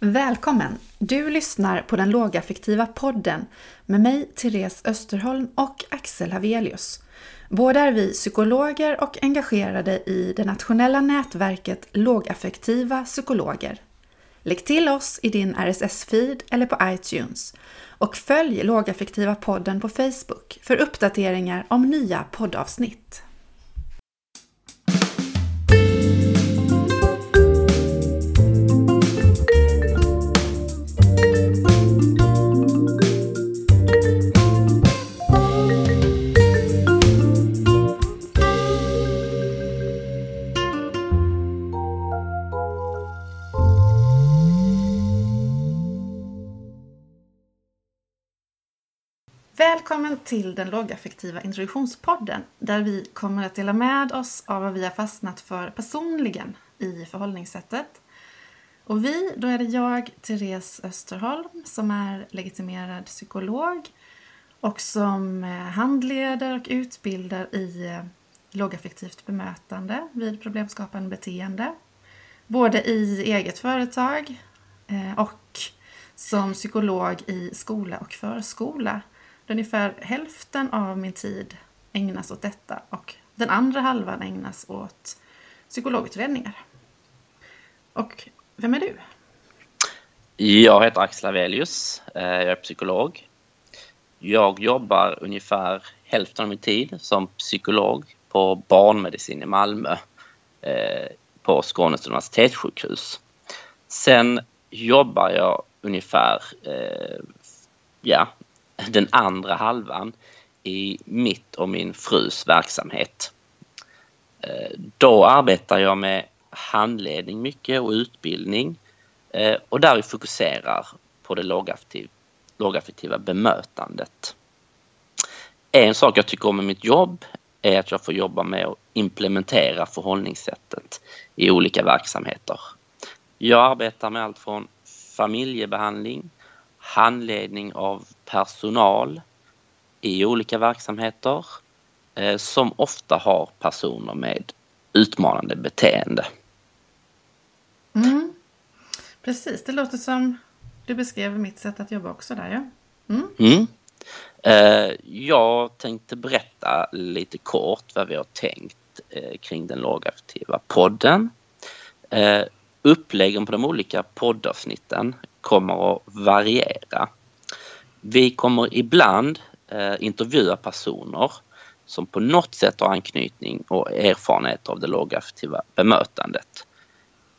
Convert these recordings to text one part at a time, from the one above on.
Välkommen! Du lyssnar på den lågaffektiva podden med mig, Therese Österholm och Axel Havelius. Båda är vi psykologer och engagerade i det nationella nätverket Lågaffektiva psykologer. Lägg till oss i din RSS-feed eller på iTunes och följ Lågaffektiva podden på Facebook för uppdateringar om nya poddavsnitt. Välkommen till den lågaffektiva introduktionspodden där vi kommer att dela med oss av vad vi har fastnat för personligen i förhållningssättet. Och vi, då är det jag, Therese Österholm, som är legitimerad psykolog och som eh, handleder och utbildar i eh, lågaffektivt bemötande vid problemskapande beteende. Både i eget företag eh, och som psykolog i skola och förskola. Ungefär hälften av min tid ägnas åt detta och den andra halvan ägnas åt psykologutredningar. Och vem är du? Jag heter Axel Avelius. Eh, jag är psykolog. Jag jobbar ungefär hälften av min tid som psykolog på barnmedicin i Malmö eh, på Skånes universitetssjukhus. Sen jobbar jag ungefär eh, ja, den andra halvan i mitt och min frus verksamhet. Eh, då arbetar jag med handledning mycket och utbildning eh, och där vi fokuserar på det lågaffektiva bemötandet. En sak jag tycker om med mitt jobb är att jag får jobba med att implementera förhållningssättet i olika verksamheter. Jag arbetar med allt från familjebehandling, handledning av personal i olika verksamheter eh, som ofta har personer med utmanande beteende. Mm. Precis, det låter som du beskrev mitt sätt att jobba också där ja. Mm. Mm. Eh, jag tänkte berätta lite kort vad vi har tänkt eh, kring den lågaffektiva podden. Uppläggen på de olika poddavsnitten kommer att variera. Vi kommer ibland eh, intervjua personer som på något sätt har anknytning och erfarenhet av det lågaffektiva bemötandet.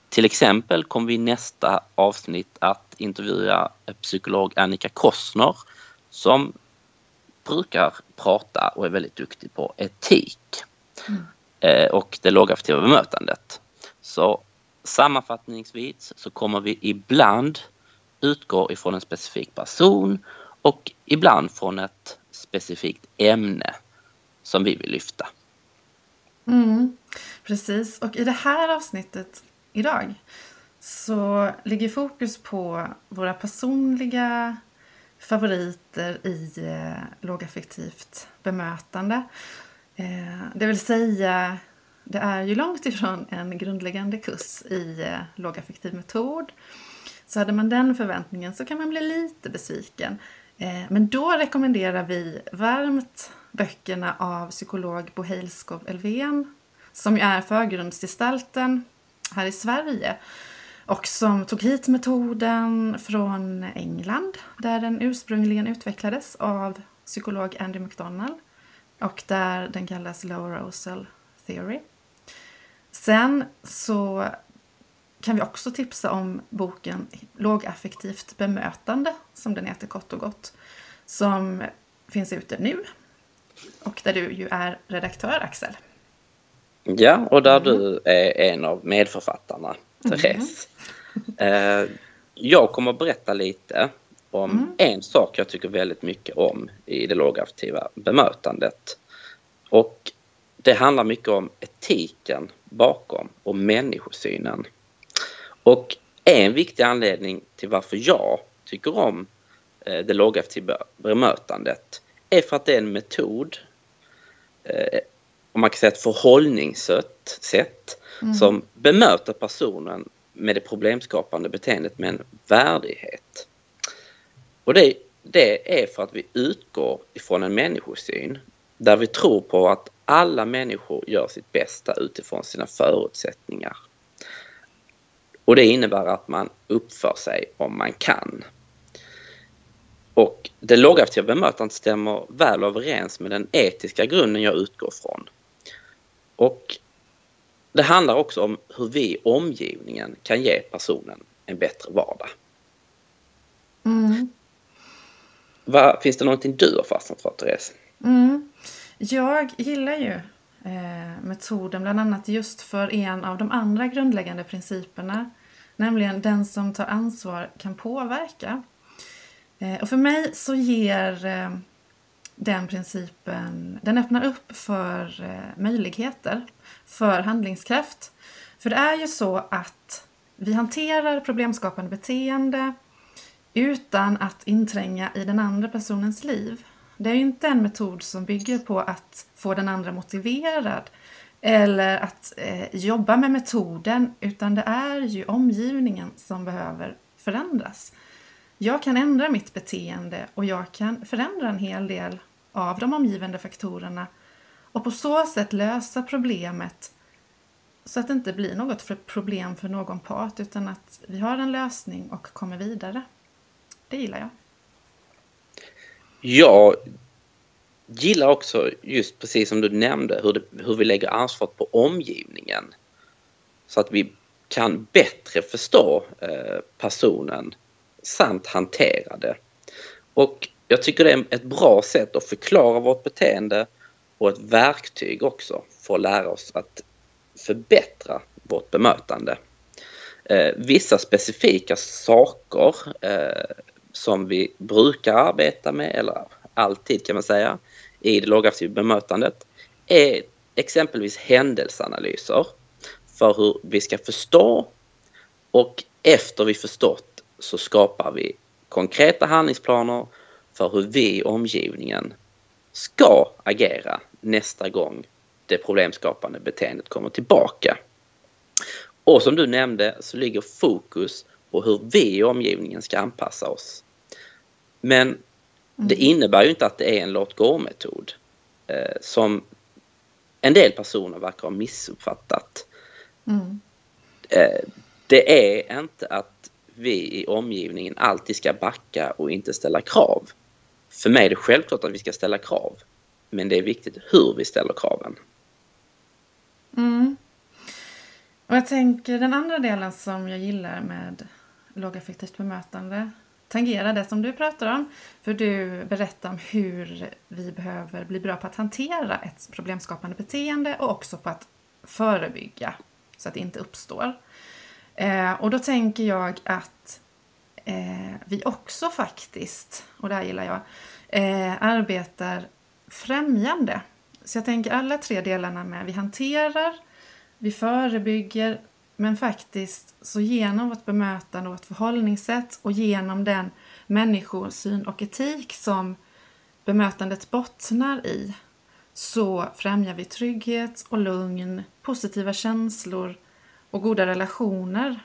Till exempel kommer vi i nästa avsnitt att intervjua psykolog Annika Kossner som brukar prata och är väldigt duktig på etik mm. eh, och det lågaffektiva bemötandet. Så sammanfattningsvis så kommer vi ibland utgå ifrån en specifik person och ibland från ett specifikt ämne som vi vill lyfta. Mm, precis, och i det här avsnittet idag så ligger fokus på våra personliga favoriter i eh, lågaffektivt bemötande. Eh, det vill säga, det är ju långt ifrån en grundläggande kurs i eh, lågaffektiv metod. Så hade man den förväntningen så kan man bli lite besviken. Eh, men då rekommenderar vi varmt böckerna av psykolog Bo Heilskov Elfven som ju är förgrundsgestalten här i Sverige och som tog hit metoden från England där den ursprungligen utvecklades av psykolog Andy McDonald och där den kallas Low Rosal Theory. Sen så kan vi också tipsa om boken Lågaffektivt bemötande, som den heter kort och gott, som finns ute nu och där du ju är redaktör, Axel. Ja, och där mm. du är en av medförfattarna, Therese. Mm. Jag kommer att berätta lite om mm. en sak jag tycker väldigt mycket om i det lågaffektiva bemötandet. Och det handlar mycket om etiken bakom och människosynen. Och en viktig anledning till varför jag tycker om eh, det lågaffektiva bemötandet är för att det är en metod, eh, om man kan säga ett förhållningssätt mm. som bemöter personen med det problemskapande beteendet med en värdighet. Och det, det är för att vi utgår ifrån en människosyn där vi tror på att alla människor gör sitt bästa utifrån sina förutsättningar. Och det innebär att man uppför sig om man kan. Och det lågaffektiva bemötandet stämmer väl överens med den etiska grunden jag utgår från. Och det handlar också om hur vi i omgivningen kan ge personen en bättre vardag. Mm. Va, finns det någonting du har fastnat för, Therese? Mm. Jag gillar ju Eh, metoden bland annat just för en av de andra grundläggande principerna. Nämligen den som tar ansvar kan påverka. Eh, och för mig så ger eh, den principen, den öppnar upp för möjligheter, för handlingskraft. För det är ju så att vi hanterar problemskapande beteende utan att intränga i den andra personens liv. Det är ju inte en metod som bygger på att få den andra motiverad eller att eh, jobba med metoden utan det är ju omgivningen som behöver förändras. Jag kan ändra mitt beteende och jag kan förändra en hel del av de omgivande faktorerna och på så sätt lösa problemet så att det inte blir något för problem för någon part utan att vi har en lösning och kommer vidare. Det gillar jag. Jag gillar också just precis som du nämnde hur, det, hur vi lägger ansvaret på omgivningen. Så att vi kan bättre förstå eh, personen samt hantera det. Och jag tycker det är ett bra sätt att förklara vårt beteende och ett verktyg också för att lära oss att förbättra vårt bemötande. Eh, vissa specifika saker eh, som vi brukar arbeta med, eller alltid kan man säga, i det lågaffektiva bemötandet är exempelvis händelseanalyser för hur vi ska förstå och efter vi förstått så skapar vi konkreta handlingsplaner för hur vi i omgivningen ska agera nästa gång det problemskapande beteendet kommer tillbaka. Och som du nämnde så ligger fokus på hur vi i omgivningen ska anpassa oss. Men det mm. innebär ju inte att det är en låt gå-metod eh, som en del personer verkar ha missuppfattat. Mm. Eh, det är inte att vi i omgivningen alltid ska backa och inte ställa krav. För mig är det självklart att vi ska ställa krav. Men det är viktigt hur vi ställer kraven. Mm. Och jag tänker den andra delen som jag gillar med lågaffektivt bemötande tangera det som du pratar om. För du berättar om hur vi behöver bli bra på att hantera ett problemskapande beteende och också på att förebygga så att det inte uppstår. Eh, och då tänker jag att eh, vi också faktiskt, och det här gillar jag, eh, arbetar främjande. Så jag tänker alla tre delarna med vi hanterar, vi förebygger men faktiskt så genom vårt bemötande och vårt förhållningssätt och genom den människosyn och etik som bemötandet bottnar i så främjar vi trygghet och lugn, positiva känslor och goda relationer.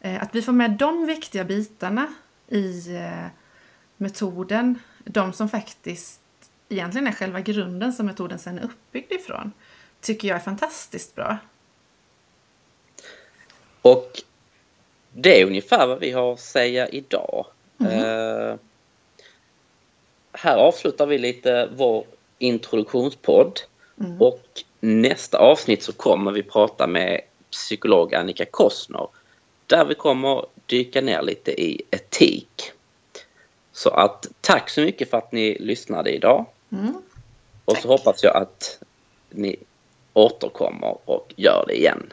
Eh, att vi får med de viktiga bitarna i eh, metoden, de som faktiskt egentligen är själva grunden som metoden sen är uppbyggd ifrån, tycker jag är fantastiskt bra. Och det är ungefär vad vi har att säga idag. Mm. Uh, här avslutar vi lite vår introduktionspodd mm. och nästa avsnitt så kommer vi prata med psykolog Annika Kostner där vi kommer dyka ner lite i etik. Så att tack så mycket för att ni lyssnade idag. Mm. Och så hoppas jag att ni återkommer och gör det igen.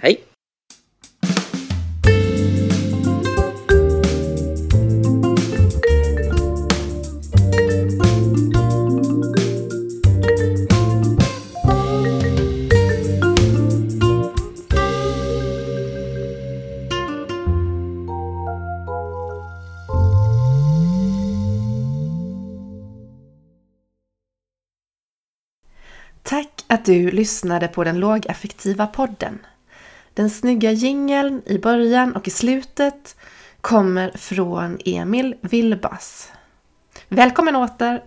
Hej! Tack att du lyssnade på den lågaffektiva podden. Den snygga jingeln i början och i slutet kommer från Emil Vilbas. Välkommen åter